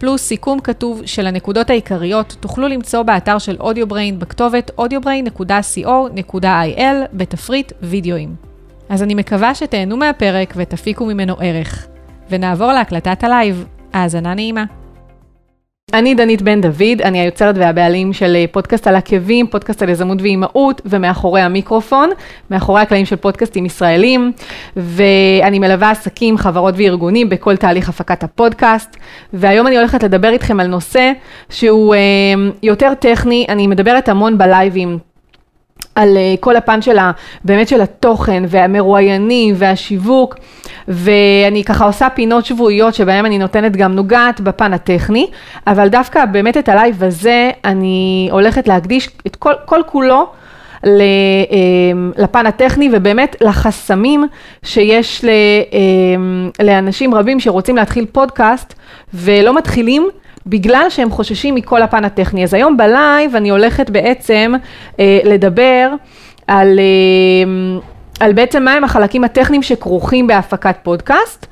פלוס סיכום כתוב של הנקודות העיקריות, תוכלו למצוא באתר של Audio Brain בכתובת audiobrain.co.il בתפריט וידאוים. אז אני מקווה שתהנו מהפרק ותפיקו ממנו ערך. ונעבור להקלטת הלייב. האזנה נעימה. אני דנית בן דוד, אני היוצרת והבעלים של אה, פודקאסט על עקבים, פודקאסט על יזמות ואימהות, ומאחורי המיקרופון, מאחורי הקלעים של פודקאסטים ישראלים, ואני מלווה עסקים, חברות וארגונים בכל תהליך הפקת הפודקאסט, והיום אני הולכת לדבר איתכם על נושא שהוא אה, יותר טכני, אני מדברת המון בלייבים. על אה, כל הפן של ה, באמת של התוכן והמרואיינים והשיווק. ואני ככה עושה פינות שבועיות שבהן אני נותנת גם נוגעת בפן הטכני, אבל דווקא באמת את הלייב הזה אני הולכת להקדיש את כל, כל כולו אמ, לפן הטכני ובאמת לחסמים שיש אמ, לאנשים רבים שרוצים להתחיל פודקאסט ולא מתחילים בגלל שהם חוששים מכל הפן הטכני. אז היום בלייב אני הולכת בעצם אה, לדבר על, אה, על בעצם מהם החלקים הטכניים שכרוכים בהפקת פודקאסט,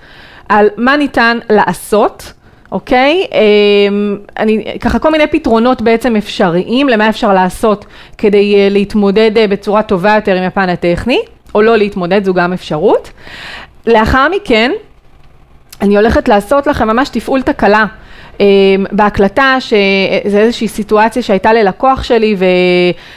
על מה ניתן לעשות. אוקיי? אמ, אני, ככה כל מיני פתרונות בעצם אפשריים למה אפשר לעשות כדי אה, להתמודד אה, בצורה טובה יותר עם הפן הטכני, או לא להתמודד, זו גם אפשרות. לאחר מכן, אני הולכת לעשות לכם ממש תפעול תקלה. אמ, בהקלטה, שזה איזושהי סיטואציה שהייתה ללקוח שלי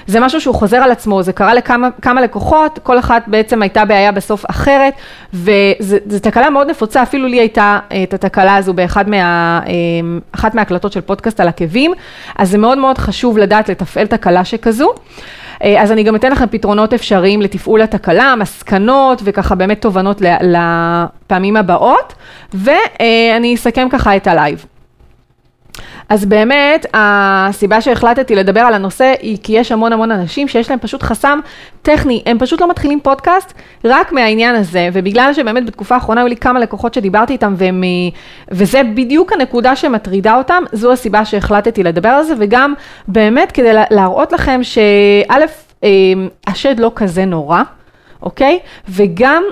וזה משהו שהוא חוזר על עצמו, זה קרה לכמה לקוחות, כל אחת בעצם הייתה בעיה בסוף אחרת וזו תקלה מאוד נפוצה, אפילו לי הייתה אה, את התקלה הזו באחת מה, אמ, מההקלטות של פודקאסט על עקבים, אז זה מאוד מאוד חשוב לדעת לתפעל תקלה שכזו. אה, אז אני גם אתן לכם פתרונות אפשריים לתפעול התקלה, מסקנות וככה באמת תובנות לפעמים הבאות, ואני אסכם ככה את הלייב. אז באמת, הסיבה שהחלטתי לדבר על הנושא היא כי יש המון המון אנשים שיש להם פשוט חסם טכני, הם פשוט לא מתחילים פודקאסט רק מהעניין הזה, ובגלל שבאמת בתקופה האחרונה היו לי כמה לקוחות שדיברתי איתם, והם, וזה בדיוק הנקודה שמטרידה אותם, זו הסיבה שהחלטתי לדבר על זה, וגם באמת כדי להראות לכם שא', אה, השד לא כזה נורא. אוקיי? וגם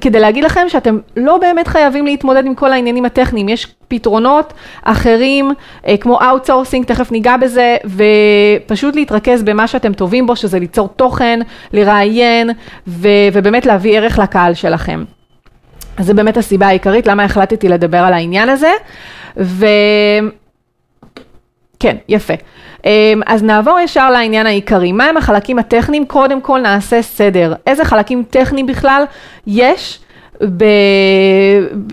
כדי להגיד לכם שאתם לא באמת חייבים להתמודד עם כל העניינים הטכניים, יש פתרונות אחרים אה, כמו outsourcing, תכף ניגע בזה, ופשוט להתרכז במה שאתם טובים בו, שזה ליצור תוכן, לראיין ו- ובאמת להביא ערך לקהל שלכם. אז זה באמת הסיבה העיקרית למה החלטתי לדבר על העניין הזה, ו... כן, יפה. אמ, אז נעבור ישר לעניין העיקרי. מהם החלקים הטכניים? קודם כל נעשה סדר. איזה חלקים טכניים בכלל יש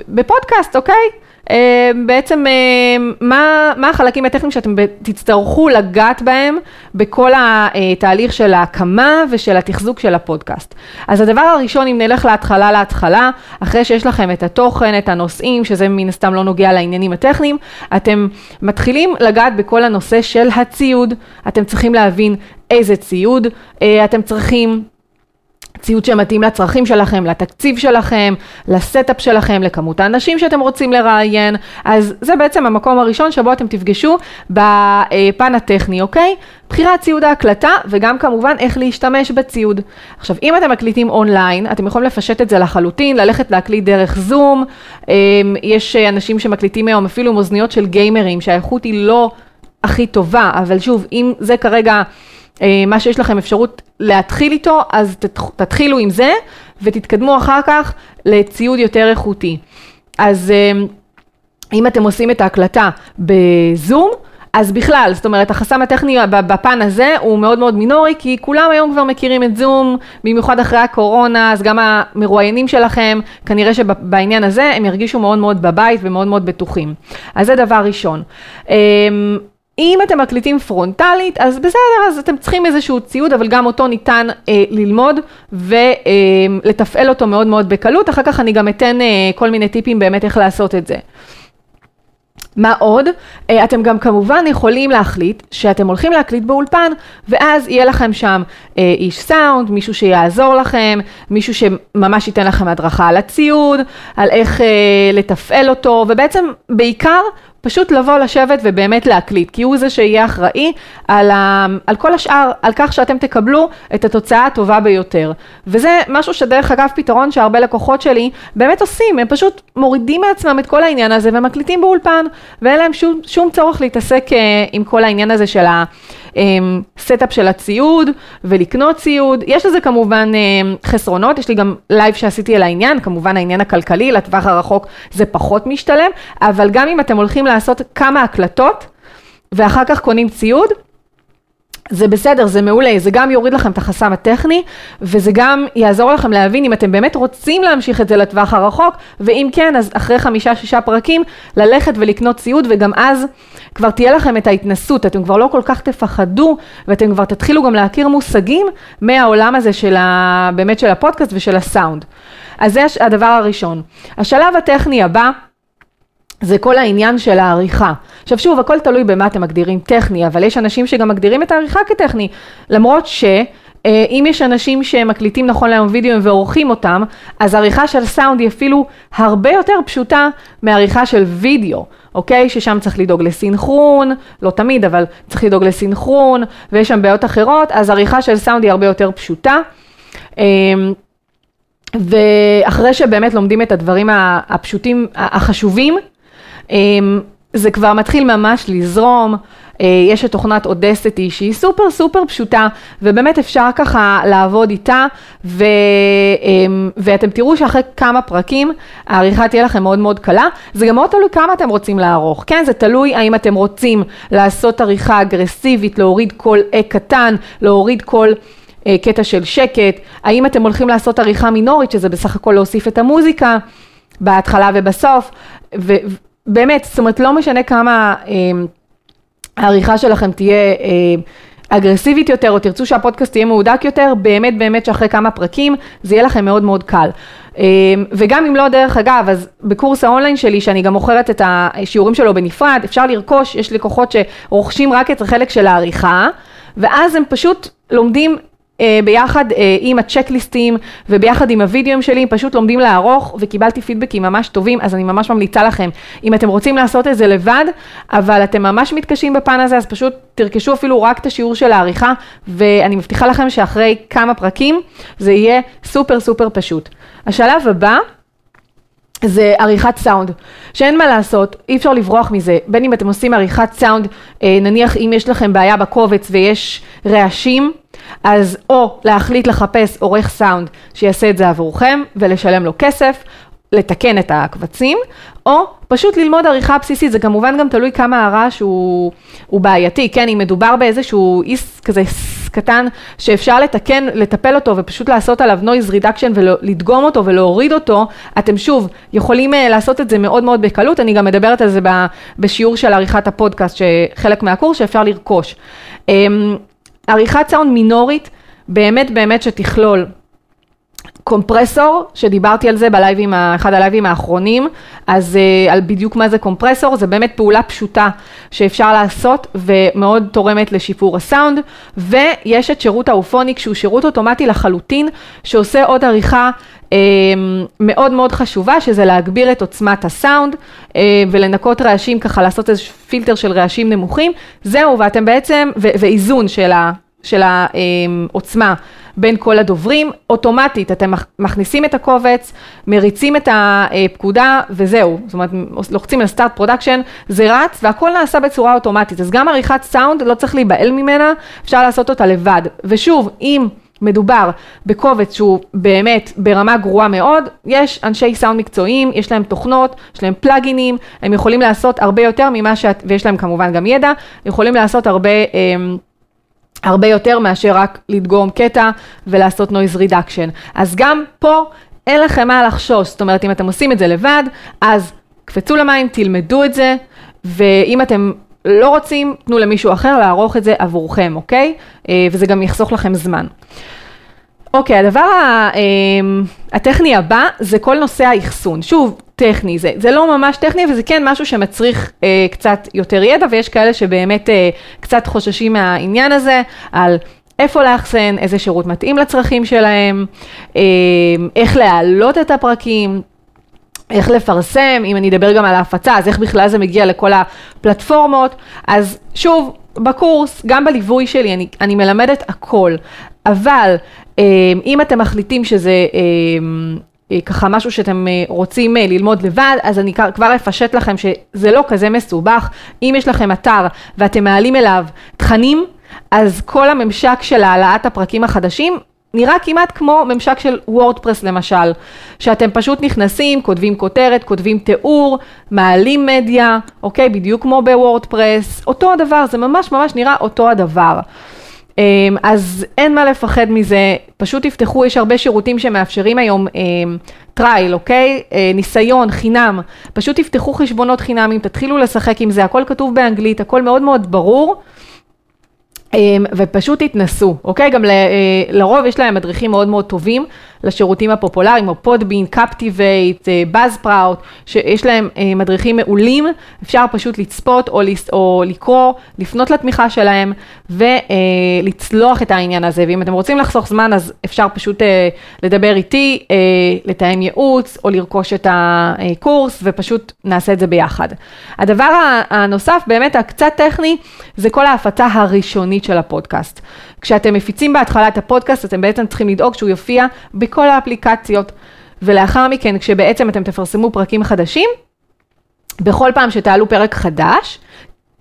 בפודקאסט, אוקיי? אמ, בעצם אמ, מה, מה החלקים הטכניים שאתם תצטרכו לגעת בהם בכל התהליך של ההקמה ושל התחזוק של הפודקאסט. אז הדבר הראשון, אם נלך להתחלה להתחלה, אחרי שיש לכם את התוכן, את הנושאים, שזה מן הסתם לא נוגע לעניינים הטכניים, אתם מתחילים לגעת בכל הנושא של הציוד. אתם צריכים להבין איזה ציוד אה, אתם צריכים. ציוד שמתאים לצרכים שלכם, לתקציב שלכם, לסטאפ שלכם, לכמות האנשים שאתם רוצים לראיין, אז זה בעצם המקום הראשון שבו אתם תפגשו בפן הטכני, אוקיי? בחירת ציוד ההקלטה וגם כמובן איך להשתמש בציוד. עכשיו, אם אתם מקליטים אונליין, אתם יכולים לפשט את זה לחלוטין, ללכת להקליט דרך זום, אמ, יש אנשים שמקליטים היום אפילו עם אוזניות של גיימרים, שהאיכות היא לא הכי טובה, אבל שוב, אם זה כרגע... אה, מה שיש לכם אפשרות להתחיל איתו, אז תתחילו עם זה ותתקדמו אחר כך לציוד יותר איכותי. אז אה, אם אתם עושים את ההקלטה בזום, אז בכלל, זאת אומרת, החסם הטכני בפן הזה הוא מאוד מאוד מינורי, כי כולם היום כבר מכירים את זום, במיוחד אחרי הקורונה, אז גם המרואיינים שלכם, כנראה שבעניין הזה הם ירגישו מאוד מאוד בבית ומאוד מאוד בטוחים. אז זה דבר ראשון. אם אתם מקליטים פרונטלית, אז בסדר, אז אתם צריכים איזשהו ציוד, אבל גם אותו ניתן אה, ללמוד ולתפעל אה, אותו מאוד מאוד בקלות. אחר כך אני גם אתן אה, כל מיני טיפים באמת איך לעשות את זה. מה עוד? אה, אתם גם כמובן יכולים להחליט שאתם הולכים להקליט באולפן ואז יהיה לכם שם אה, איש סאונד, מישהו שיעזור לכם, מישהו שממש ייתן לכם הדרכה על הציוד, על איך אה, לתפעל אותו ובעצם בעיקר פשוט לבוא לשבת ובאמת להקליט, כי הוא זה שיהיה אחראי על, ה, על כל השאר, על כך שאתם תקבלו את התוצאה הטובה ביותר. וזה משהו שדרך אגב פתרון שהרבה לקוחות שלי באמת עושים, הם פשוט מורידים מעצמם את כל העניין הזה ומקליטים באולפן, ואין להם שום, שום צורך להתעסק אה, עם כל העניין הזה של ה... setup של הציוד ולקנות ציוד. יש לזה כמובן חסרונות, יש לי גם לייב שעשיתי על העניין, כמובן העניין הכלכלי, לטווח הרחוק זה פחות משתלם, אבל גם אם אתם הולכים לעשות כמה הקלטות ואחר כך קונים ציוד, זה בסדר, זה מעולה, זה גם יוריד לכם את החסם הטכני, וזה גם יעזור לכם להבין אם אתם באמת רוצים להמשיך את זה לטווח הרחוק, ואם כן, אז אחרי חמישה-שישה פרקים, ללכת ולקנות ציוד, וגם אז כבר תהיה לכם את ההתנסות, אתם כבר לא כל כך תפחדו, ואתם כבר תתחילו גם להכיר מושגים מהעולם הזה של ה... באמת של הפודקאסט ושל הסאונד. אז זה הדבר הראשון. השלב הטכני הבא, זה כל העניין של העריכה. עכשיו שוב, הכל תלוי במה אתם מגדירים טכני, אבל יש אנשים שגם מגדירים את העריכה כטכני, למרות ש... אם יש אנשים שמקליטים נכון להיום וידאוים ועורכים אותם, אז עריכה של סאונד היא אפילו הרבה יותר פשוטה מעריכה של וידאו, אוקיי? ששם צריך לדאוג לסינכרון, לא תמיד, אבל צריך לדאוג לסינכרון, ויש שם בעיות אחרות, אז עריכה של סאונד היא הרבה יותר פשוטה. אמ, ואחרי שבאמת לומדים את הדברים הפשוטים, החשובים, זה כבר מתחיל ממש לזרום, אה, יש את תוכנת אודסטי שהיא סופר סופר פשוטה ובאמת אפשר ככה לעבוד איתה ו, אמ, ואתם תראו שאחרי כמה פרקים העריכה תהיה לכם מאוד מאוד קלה, זה גם מאוד תלוי כמה אתם רוצים לערוך, כן? זה תלוי האם אתם רוצים לעשות עריכה אגרסיבית, להוריד כל אק קטן, להוריד כל אה, קטע של שקט, האם אתם הולכים לעשות עריכה מינורית שזה בסך הכל להוסיף את המוזיקה בהתחלה ובסוף, ו, באמת, זאת אומרת, לא משנה כמה אה, העריכה שלכם תהיה אה, אגרסיבית יותר, או תרצו שהפודקאסט יהיה מהודק יותר, באמת באמת שאחרי כמה פרקים זה יהיה לכם מאוד מאוד קל. אה, וגם אם לא דרך אגב, אז בקורס האונליין שלי, שאני גם מוכרת את השיעורים שלו בנפרד, אפשר לרכוש, יש לקוחות שרוכשים רק את החלק של העריכה, ואז הם פשוט לומדים ביחד אה, עם הצ'קליסטים וביחד עם הווידאוים שלי, פשוט לומדים לערוך וקיבלתי פידבקים ממש טובים, אז אני ממש ממליצה לכם, אם אתם רוצים לעשות את זה לבד, אבל אתם ממש מתקשים בפן הזה, אז פשוט תרכשו אפילו רק את השיעור של העריכה, ואני מבטיחה לכם שאחרי כמה פרקים זה יהיה סופר סופר פשוט. השלב הבא, זה עריכת סאונד, שאין מה לעשות, אי אפשר לברוח מזה, בין אם אתם עושים עריכת סאונד, אה, נניח אם יש לכם בעיה בקובץ ויש רעשים, אז או להחליט לחפש עורך סאונד שיעשה את זה עבורכם ולשלם לו כסף, לתקן את הקבצים, או פשוט ללמוד עריכה בסיסית, זה כמובן גם תלוי כמה הרעש הוא, הוא בעייתי, כן, אם מדובר באיזשהו איס כזה קטן שאפשר לתקן, לטפל אותו ופשוט לעשות עליו noise reduction ולדגום אותו ולהוריד אותו, אתם שוב יכולים uh, לעשות את זה מאוד מאוד בקלות, אני גם מדברת על זה בשיעור של עריכת הפודקאסט, שחלק מהקורס שאפשר לרכוש. עריכת סאונד מינורית, באמת באמת שתכלול קומפרסור, שדיברתי על זה בלייבים, אחד הלייבים האחרונים, אז uh, על בדיוק מה זה קומפרסור, זה באמת פעולה פשוטה שאפשר לעשות ומאוד תורמת לשיפור הסאונד, ויש את שירות האופוניק שהוא שירות אוטומטי לחלוטין, שעושה עוד עריכה מאוד מאוד חשובה, שזה להגביר את עוצמת הסאונד uh, ולנקות רעשים, ככה לעשות איזה פילטר של רעשים נמוכים, זהו, ואתם בעצם, ואיזון של, ה, של העוצמה. בין כל הדוברים, אוטומטית אתם מכניסים את הקובץ, מריצים את הפקודה וזהו, זאת אומרת לוחצים על start production, זה רץ והכל נעשה בצורה אוטומטית, אז גם עריכת סאונד לא צריך להיבהל ממנה, אפשר לעשות אותה לבד, ושוב, אם מדובר בקובץ שהוא באמת ברמה גרועה מאוד, יש אנשי סאונד מקצועיים, יש להם תוכנות, יש להם פלאגינים, הם יכולים לעשות הרבה יותר ממה שאת, ויש להם כמובן גם ידע, יכולים לעשות הרבה... אה, הרבה יותר מאשר רק לדגום קטע ולעשות noise reduction. אז גם פה אין לכם מה לחשוש, זאת אומרת אם אתם עושים את זה לבד, אז קפצו למים, תלמדו את זה, ואם אתם לא רוצים, תנו למישהו אחר לערוך את זה עבורכם, אוקיי? אה, וזה גם יחסוך לכם זמן. אוקיי, הדבר ה- אמ, הטכני הבא זה כל נושא האחסון. שוב, טכני, זה, זה לא ממש טכני, אבל זה כן משהו שמצריך אה, קצת יותר ידע, ויש כאלה שבאמת אה, קצת חוששים מהעניין הזה, על איפה לאחסן, איזה שירות מתאים לצרכים שלהם, אה, איך להעלות את הפרקים. איך לפרסם, אם אני אדבר גם על ההפצה, אז איך בכלל זה מגיע לכל הפלטפורמות. אז שוב, בקורס, גם בליווי שלי, אני, אני מלמדת הכל, אבל אה, אם אתם מחליטים שזה אה, אה, ככה משהו שאתם אה, רוצים אה, ללמוד לבד, אז אני כבר אפשט לכם שזה לא כזה מסובך. אם יש לכם אתר ואתם מעלים אליו תכנים, אז כל הממשק של העלאת הפרקים החדשים נראה כמעט כמו ממשק של WordPress למשל, שאתם פשוט נכנסים, כותבים כותרת, כותבים תיאור, מעלים מדיה, אוקיי? בדיוק כמו ב WordPress, אותו הדבר, זה ממש ממש נראה אותו הדבר. אמ, אז אין מה לפחד מזה, פשוט תפתחו, יש הרבה שירותים שמאפשרים היום trial, אוקיי? אה, ניסיון, חינם, פשוט תפתחו חשבונות חינמים, תתחילו לשחק עם זה, הכל כתוב באנגלית, הכל מאוד מאוד ברור. אמ, ופשוט תתנסו, אוקיי? גם אה, לרוב יש להם מדריכים מאוד מאוד טובים לשירותים הפופולריים, כמו Podbean, Captivate, Buzzsprout, שיש להם אה, מדריכים מעולים, אפשר פשוט לצפות או, לס, או לקרוא, לפנות לתמיכה שלהם ולצלוח את העניין הזה. ואם אתם רוצים לחסוך זמן, אז אפשר פשוט אה, לדבר איתי, לתאם ייעוץ או לרכוש את הקורס, ופשוט נעשה את זה ביחד. הדבר הנוסף, באמת הקצת טכני, זה כל ההפצה הראשונית של הפודקאסט. כשאתם מפיצים בהתחלה את הפודקאסט, אתם בעצם צריכים לדאוג שהוא יופיע בכל האפליקציות, ולאחר מכן, כשבעצם אתם תפרסמו פרקים חדשים, בכל פעם שתעלו פרק חדש,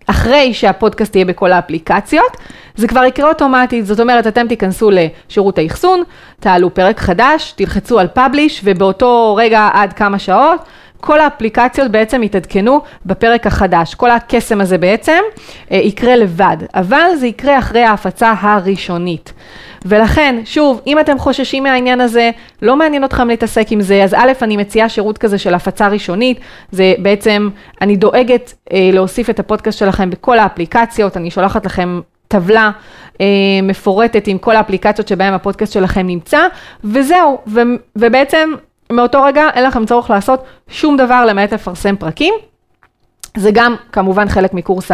אחרי שהפודקאסט יהיה בכל האפליקציות, זה כבר יקרה אוטומטית, זאת אומרת, אתם תיכנסו לשירות האחסון, תעלו פרק חדש, תלחצו על פאבליש, ובאותו רגע עד כמה שעות, כל האפליקציות בעצם יתעדכנו בפרק החדש. כל הקסם הזה בעצם אה, יקרה לבד, אבל זה יקרה אחרי ההפצה הראשונית. ולכן, שוב, אם אתם חוששים מהעניין הזה, לא מעניין אתכם להתעסק עם זה, אז א', אני מציעה שירות כזה של הפצה ראשונית, זה בעצם, אני דואגת אה, להוסיף את הפודקאסט שלכם בכל האפליקציות, אני שולחת לכם טבלה אה, מפורטת עם כל האפליקציות שבהן הפודקאסט שלכם נמצא, וזהו, ו, ובעצם מאותו רגע אין לכם צורך לעשות שום דבר למעט לפרסם פרקים. זה גם כמובן חלק מקורס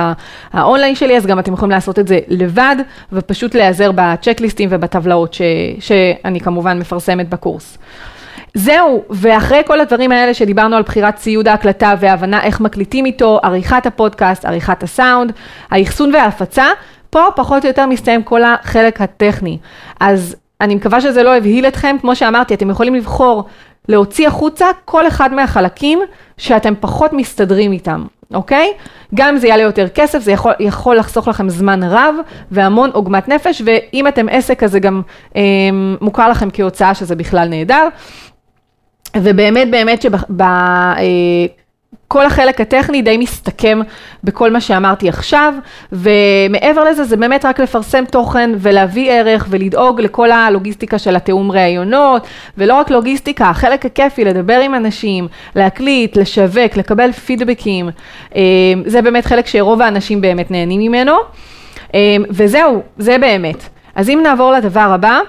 האונליין שלי, אז גם אתם יכולים לעשות את זה לבד, ופשוט להיעזר בצ'קליסטים ובטבלאות ש, שאני כמובן מפרסמת בקורס. זהו, ואחרי כל הדברים האלה שדיברנו על בחירת ציוד ההקלטה והבנה איך מקליטים איתו, עריכת הפודקאסט, עריכת הסאונד, האחסון וההפצה, פה פחות או יותר מסתיים כל החלק הטכני. אז אני מקווה שזה לא הבהיל אתכם, כמו שאמרתי, אתם יכולים לבחור להוציא החוצה כל אחד מהחלקים שאתם פחות מסתדרים איתם, אוקיי? גם זה יעלה יותר כסף, זה יכול, יכול לחסוך לכם זמן רב והמון עוגמת נפש, ואם אתם עסק, אז זה גם אה, מוכר לכם כהוצאה, שזה בכלל נהדר. ובאמת, באמת שב... כל החלק הטכני די מסתכם בכל מה שאמרתי עכשיו, ומעבר לזה זה באמת רק לפרסם תוכן ולהביא ערך ולדאוג לכל הלוגיסטיקה של התיאום ראיונות, ולא רק לוגיסטיקה, החלק הכיפי, לדבר עם אנשים, להקליט, לשווק, לקבל פידבקים, אה, זה באמת חלק שרוב האנשים באמת נהנים ממנו, אה, וזהו, זה באמת. אז אם נעבור לדבר הבא,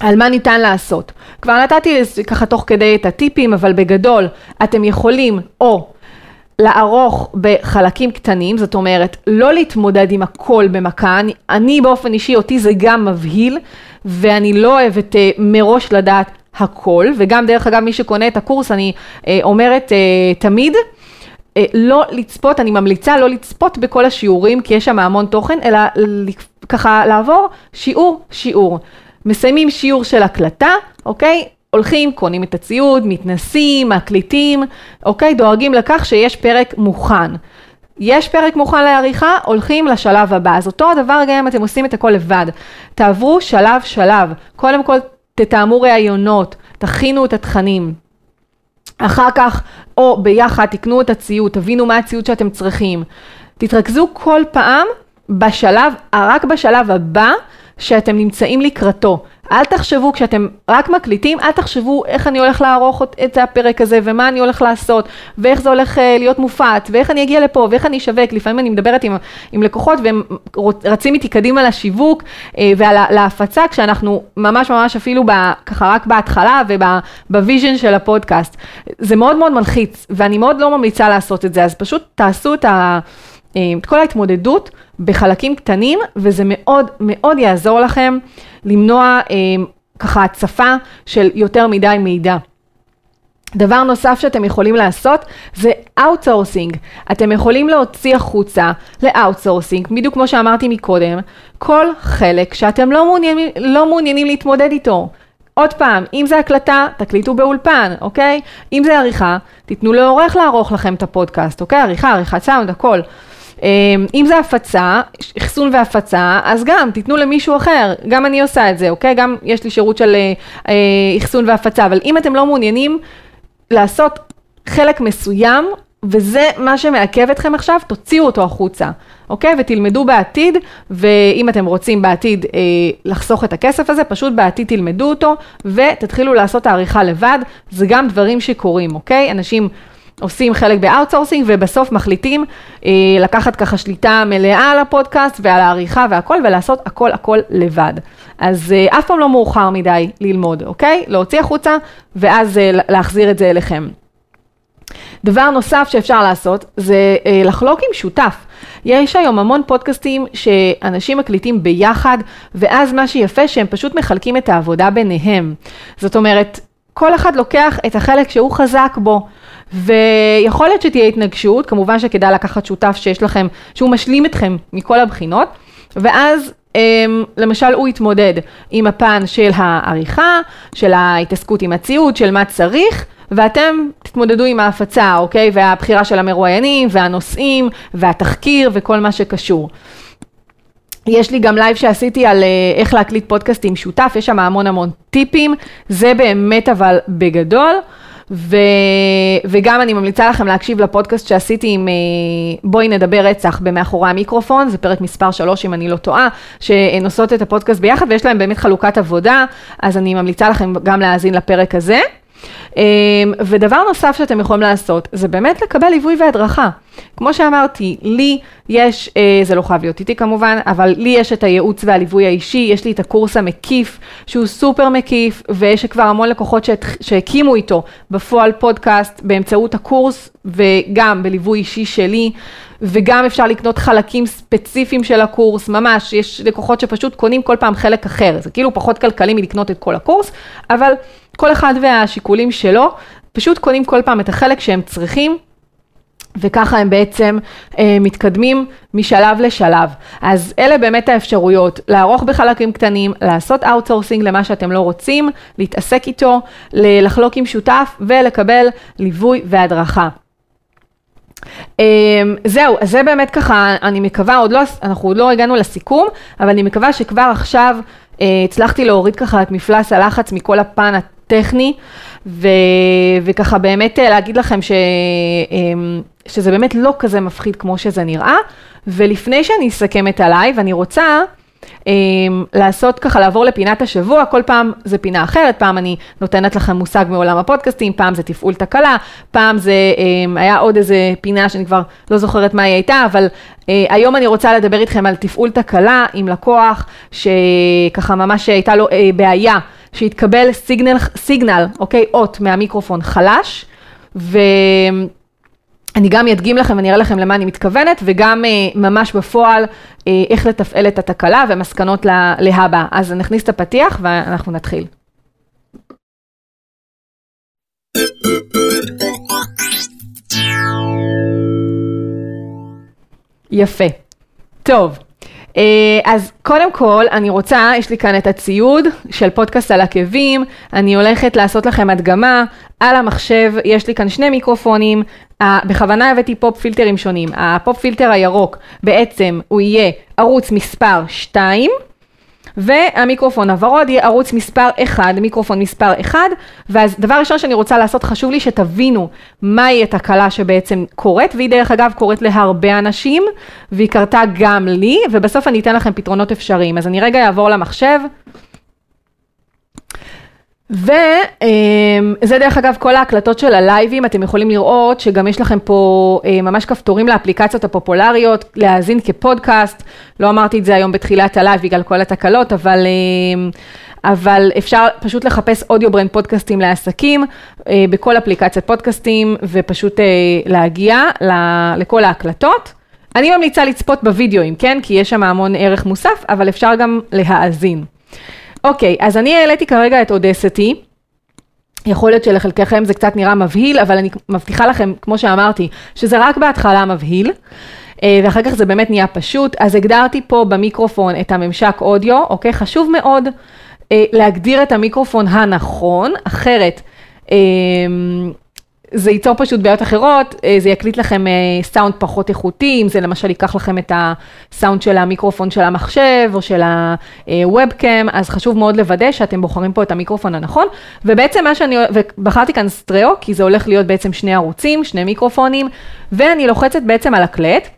על מה ניתן לעשות. כבר נתתי ככה תוך כדי את הטיפים, אבל בגדול אתם יכולים או לערוך בחלקים קטנים, זאת אומרת, לא להתמודד עם הכל במכה. אני, אני באופן אישי, אותי זה גם מבהיל, ואני לא אוהבת אה, מראש לדעת הכל, וגם דרך אגב, מי שקונה את הקורס, אני אה, אומרת אה, תמיד, אה, לא לצפות, אני ממליצה לא לצפות בכל השיעורים, כי יש שם המון תוכן, אלא ככה לעבור שיעור, שיעור. מסיימים שיעור של הקלטה, אוקיי? הולכים, קונים את הציוד, מתנסים, מקליטים, אוקיי? דואגים לכך שיש פרק מוכן. יש פרק מוכן לעריכה, הולכים לשלב הבא. אז אותו הדבר גם אם אתם עושים את הכל לבד. תעברו שלב שלב. קודם כל תתאמו ראיונות, תכינו את התכנים. אחר כך, או ביחד, תקנו את הציוד, תבינו מה הציוד שאתם צריכים. תתרכזו כל פעם בשלב, רק בשלב הבא שאתם נמצאים לקראתו. אל תחשבו, כשאתם רק מקליטים, אל תחשבו איך אני הולך לערוך את הפרק הזה, ומה אני הולך לעשות, ואיך זה הולך אה, להיות מופץ, ואיך אני אגיע לפה, ואיך אני אשווק. לפעמים אני מדברת עם, עם לקוחות, והם רצים איתי קדימה לשיווק אה, ולהפצה, כשאנחנו ממש ממש אפילו ב, ככה רק בהתחלה וב vision של הפודקאסט. זה מאוד מאוד מלחיץ, ואני מאוד לא ממליצה לעשות את זה, אז פשוט תעשו את ה... את כל ההתמודדות בחלקים קטנים, וזה מאוד מאוד יעזור לכם למנוע אה, ככה הצפה של יותר מדי מידע. דבר נוסף שאתם יכולים לעשות זה outsourcing. אתם יכולים להוציא החוצה ל outsourcing, בדיוק כמו שאמרתי מקודם, כל חלק שאתם לא מעוניינים, לא מעוניינים להתמודד איתו. עוד פעם, אם זה הקלטה, תקליטו באולפן, אוקיי? אם זה עריכה, תיתנו לעורך לערוך לכם את הפודקאסט, אוקיי? עריכה, עריכת סאונד, הכל. אמ, אם זה הפצה, אחסון והפצה, אז גם תיתנו למישהו אחר, גם אני עושה את זה, אוקיי? גם יש לי שירות של אה, אה, אחסון והפצה, אבל אם אתם לא מעוניינים לעשות חלק מסוים, וזה מה שמעכב אתכם עכשיו, תוציאו אותו החוצה, אוקיי? ותלמדו בעתיד, ואם אתם רוצים בעתיד אה, לחסוך את הכסף הזה, פשוט בעתיד תלמדו אותו, ותתחילו לעשות העריכה לבד, זה גם דברים שקורים, אוקיי? אנשים... עושים חלק ב outsourcing ובסוף מחליטים אה, לקחת ככה שליטה מלאה על הפודקאסט ועל העריכה והכל ולעשות הכל הכל לבד. אז אה, אף פעם לא מאוחר מדי ללמוד, אוקיי? להוציא החוצה ואז אה, להחזיר את זה אליכם. דבר נוסף שאפשר לעשות זה אה, לחלוק עם שותף. יש היום המון פודקאסטים שאנשים מקליטים ביחד, ואז מה שיפה שהם פשוט מחלקים את העבודה ביניהם. זאת אומרת, כל אחד לוקח את החלק שהוא חזק בו. ויכול להיות שתהיה התנגשות, כמובן שכדאי לקחת שותף שיש לכם, שהוא משלים אתכם מכל הבחינות, ואז אמ, למשל הוא יתמודד עם הפן של העריכה, של ההתעסקות עם הציוד, של מה צריך, ואתם תתמודדו עם ההפצה, אוקיי? והבחירה של המרואיינים, והנושאים, והתחקיר, וכל מה שקשור. יש לי גם לייב שעשיתי על אה, איך להקליט פודקאסט עם שותף, יש שם המון המון טיפים, זה באמת אבל בגדול. ו... וגם אני ממליצה לכם להקשיב לפודקאסט שעשיתי עם אה, בואי נדבר רצח במאחורי המיקרופון, זה פרק מספר 3 אם אני לא טועה, שהן עושות את הפודקאסט ביחד ויש להם באמת חלוקת עבודה, אז אני ממליצה לכם גם להאזין לפרק הזה. אמ, ודבר נוסף שאתם יכולים לעשות, זה באמת לקבל ליווי והדרכה. כמו שאמרתי, לי יש, אה, זה לא חייב להיות איתי כמובן, אבל לי יש את הייעוץ והליווי האישי, יש לי את הקורס המקיף, שהוא סופר מקיף, ויש כבר המון לקוחות שהקימו איתו בפועל פודקאסט באמצעות הקורס, וגם בליווי אישי שלי. וגם אפשר לקנות חלקים ספציפיים של הקורס, ממש, יש לקוחות שפשוט קונים כל פעם חלק אחר, זה כאילו פחות כלכלי מלקנות את כל הקורס, אבל כל אחד והשיקולים שלו, פשוט קונים כל פעם את החלק שהם צריכים. וככה הם בעצם אה, מתקדמים משלב לשלב. אז אלה באמת האפשרויות, לערוך בחלקים קטנים, לעשות outsourcing למה שאתם לא רוצים, להתעסק איתו, לחלוק עם שותף ולקבל ליווי והדרכה. אמ, זהו, אז זה באמת ככה, אני מקווה, עוד לא, אנחנו עוד לא הגענו לסיכום, אבל אני מקווה שכבר עכשיו אה, הצלחתי להוריד ככה את מפלס הלחץ מכל הפן הטכני, ו, וככה באמת אה, להגיד לכם ש, אמ, שזה באמת לא כזה מפחיד כמו שזה נראה, ולפני שאני אסכם את הלייב, אני רוצה אמ, לעשות ככה, לעבור לפינת השבוע, כל פעם זה פינה אחרת, פעם אני נותנת לכם מושג מעולם הפודקאסטים, פעם זה תפעול תקלה, פעם זה אמ, היה עוד איזה פינה שאני כבר לא זוכרת מה היא הייתה, אבל אה, היום אני רוצה לדבר איתכם על תפעול תקלה עם לקוח, שככה ממש הייתה לו אה, בעיה, שהתקבל סיגנל, סיגנל, אוקיי, אות מהמיקרופון חלש, ו... אני גם אדגים לכם ואני אראה לכם למה אני מתכוונת, וגם uh, ממש בפועל uh, איך לתפעל את התקלה ומסקנות להבא. אז נכניס את הפתיח ואנחנו נתחיל. יפה. טוב, אה, אז קודם כל, אני רוצה, יש לי כאן את הציוד של פודקאסט על עקבים, אני הולכת לעשות לכם הדגמה על המחשב, יש לי כאן שני מיקרופונים, בכוונה הבאתי פופ פילטרים שונים. ה pop filter הירוק, בעצם הוא יהיה ערוץ מספר 2, והמיקרופון הוורוד יהיה ערוץ מספר 1, מיקרופון מספר 1, ואז דבר ראשון שאני רוצה לעשות, חשוב לי שתבינו מהי התקלה שבעצם קורית, והיא דרך אגב קורית להרבה אנשים, והיא קרתה גם לי, ובסוף אני אתן לכם פתרונות אפשריים. אז אני רגע אעבור למחשב. וזה דרך אגב כל ההקלטות של הלייבים, אתם יכולים לראות שגם יש לכם פה אה, ממש כפתורים לאפליקציות הפופולריות, להאזין כפודקאסט, לא אמרתי את זה היום בתחילת הלייב בגלל כל התקלות, אבל, אה, אבל אפשר פשוט לחפש AudioBrand פודקאסטים לעסקים אה, בכל אפליקציית פודקאסטים ופשוט להגיע לכל ההקלטות. אני ממליצה לצפות בווידאוים, כן? כי יש שם המון ערך מוסף, אבל אפשר גם להאזין. אוקיי, אז אני העליתי כרגע את אודסטי. יכול להיות שלחלקכם זה קצת נראה מבהיל, אבל אני מבטיחה לכם, כמו שאמרתי, שזה רק בהתחלה מבהיל. אה, ואחר כך זה באמת נהיה פשוט. אז הגדרתי פה במיקרופון את הממשק אודיו, אוקיי? חשוב מאוד אה, להגדיר את המיקרופון הנכון, אחרת אה, זה ייצור פשוט בעיות אחרות, אה, זה יקליט לכם אה, סאונד פחות איכותי, אם זה למשל ייקח לכם את הסאונד של המיקרופון של המחשב או של הוובקאם, אז חשוב מאוד לוודא שאתם בוחרים פה את המיקרופון הנכון, ובעצם מה שאני, ובחרתי כאן סטריאו, כי זה הולך להיות בעצם שני ערוצים, שני מיקרופונים, ואני לוחצת בעצם על הקלט.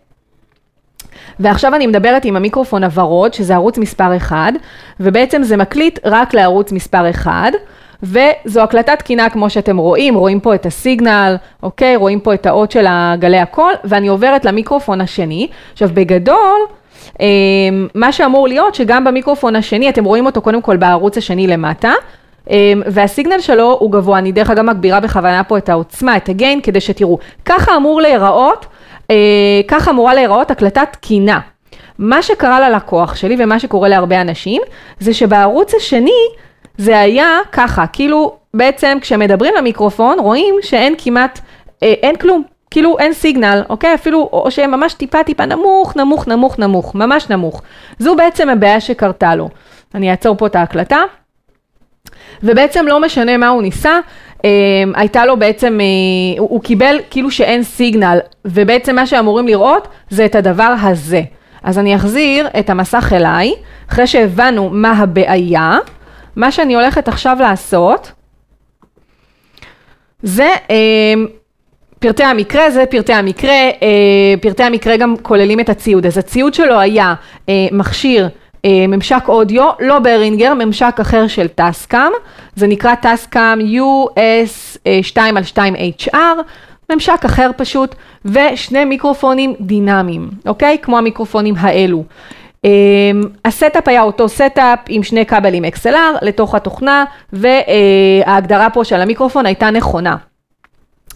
ועכשיו אני מדברת עם המיקרופון הוורוד, שזה ערוץ מספר 1, ובעצם זה מקליט רק לערוץ מספר 1. וזו הקלטה תקינה כמו שאתם רואים, רואים פה את הסיגנל, אוקיי? רואים פה את האות של הגלי הקול, ואני עוברת למיקרופון השני. עכשיו בגדול, אמ, מה שאמור להיות שגם במיקרופון השני, אתם רואים אותו קודם כל בערוץ השני למטה, אמ, והסיגנל שלו הוא גבוה, אני דרך אגב מגבירה בכוונה פה את העוצמה, את הגיין, כדי שתראו. ככה אמור להיראות, אה, ככה אמורה להיראות הקלטה תקינה. מה שקרה ללקוח שלי ומה שקורה להרבה אנשים, זה שבערוץ השני, זה היה ככה, כאילו בעצם כשמדברים למיקרופון רואים שאין כמעט, אה, אין כלום, כאילו אין סיגנל, אוקיי? אפילו, או שהם ממש טיפה טיפה נמוך, נמוך, נמוך, נמוך, ממש נמוך. זו בעצם הבעיה שקרתה לו. אני אעצור פה את ההקלטה. ובעצם לא משנה מה הוא ניסה, אה, הייתה לו בעצם, אה, הוא, הוא קיבל כאילו שאין סיגנל, ובעצם מה שאמורים לראות זה את הדבר הזה. אז אני אחזיר את המסך אליי, אחרי שהבנו מה הבעיה. מה שאני הולכת עכשיו לעשות, זה אה, פרטי המקרה, זה פרטי המקרה, אה, פרטי המקרה גם כוללים את הציוד, אז הציוד שלו היה אה, מכשיר אה, ממשק אודיו, לא ברינגר, ממשק אחר של טסקאם, זה נקרא Tascam US 2 על 2 HR, ממשק אחר פשוט, ושני מיקרופונים דינמיים, אוקיי? כמו המיקרופונים האלו. אמ, ה setup היה אותו setup עם שני כבלים XLR לתוך התוכנה וההגדרה פה של המיקרופון הייתה נכונה.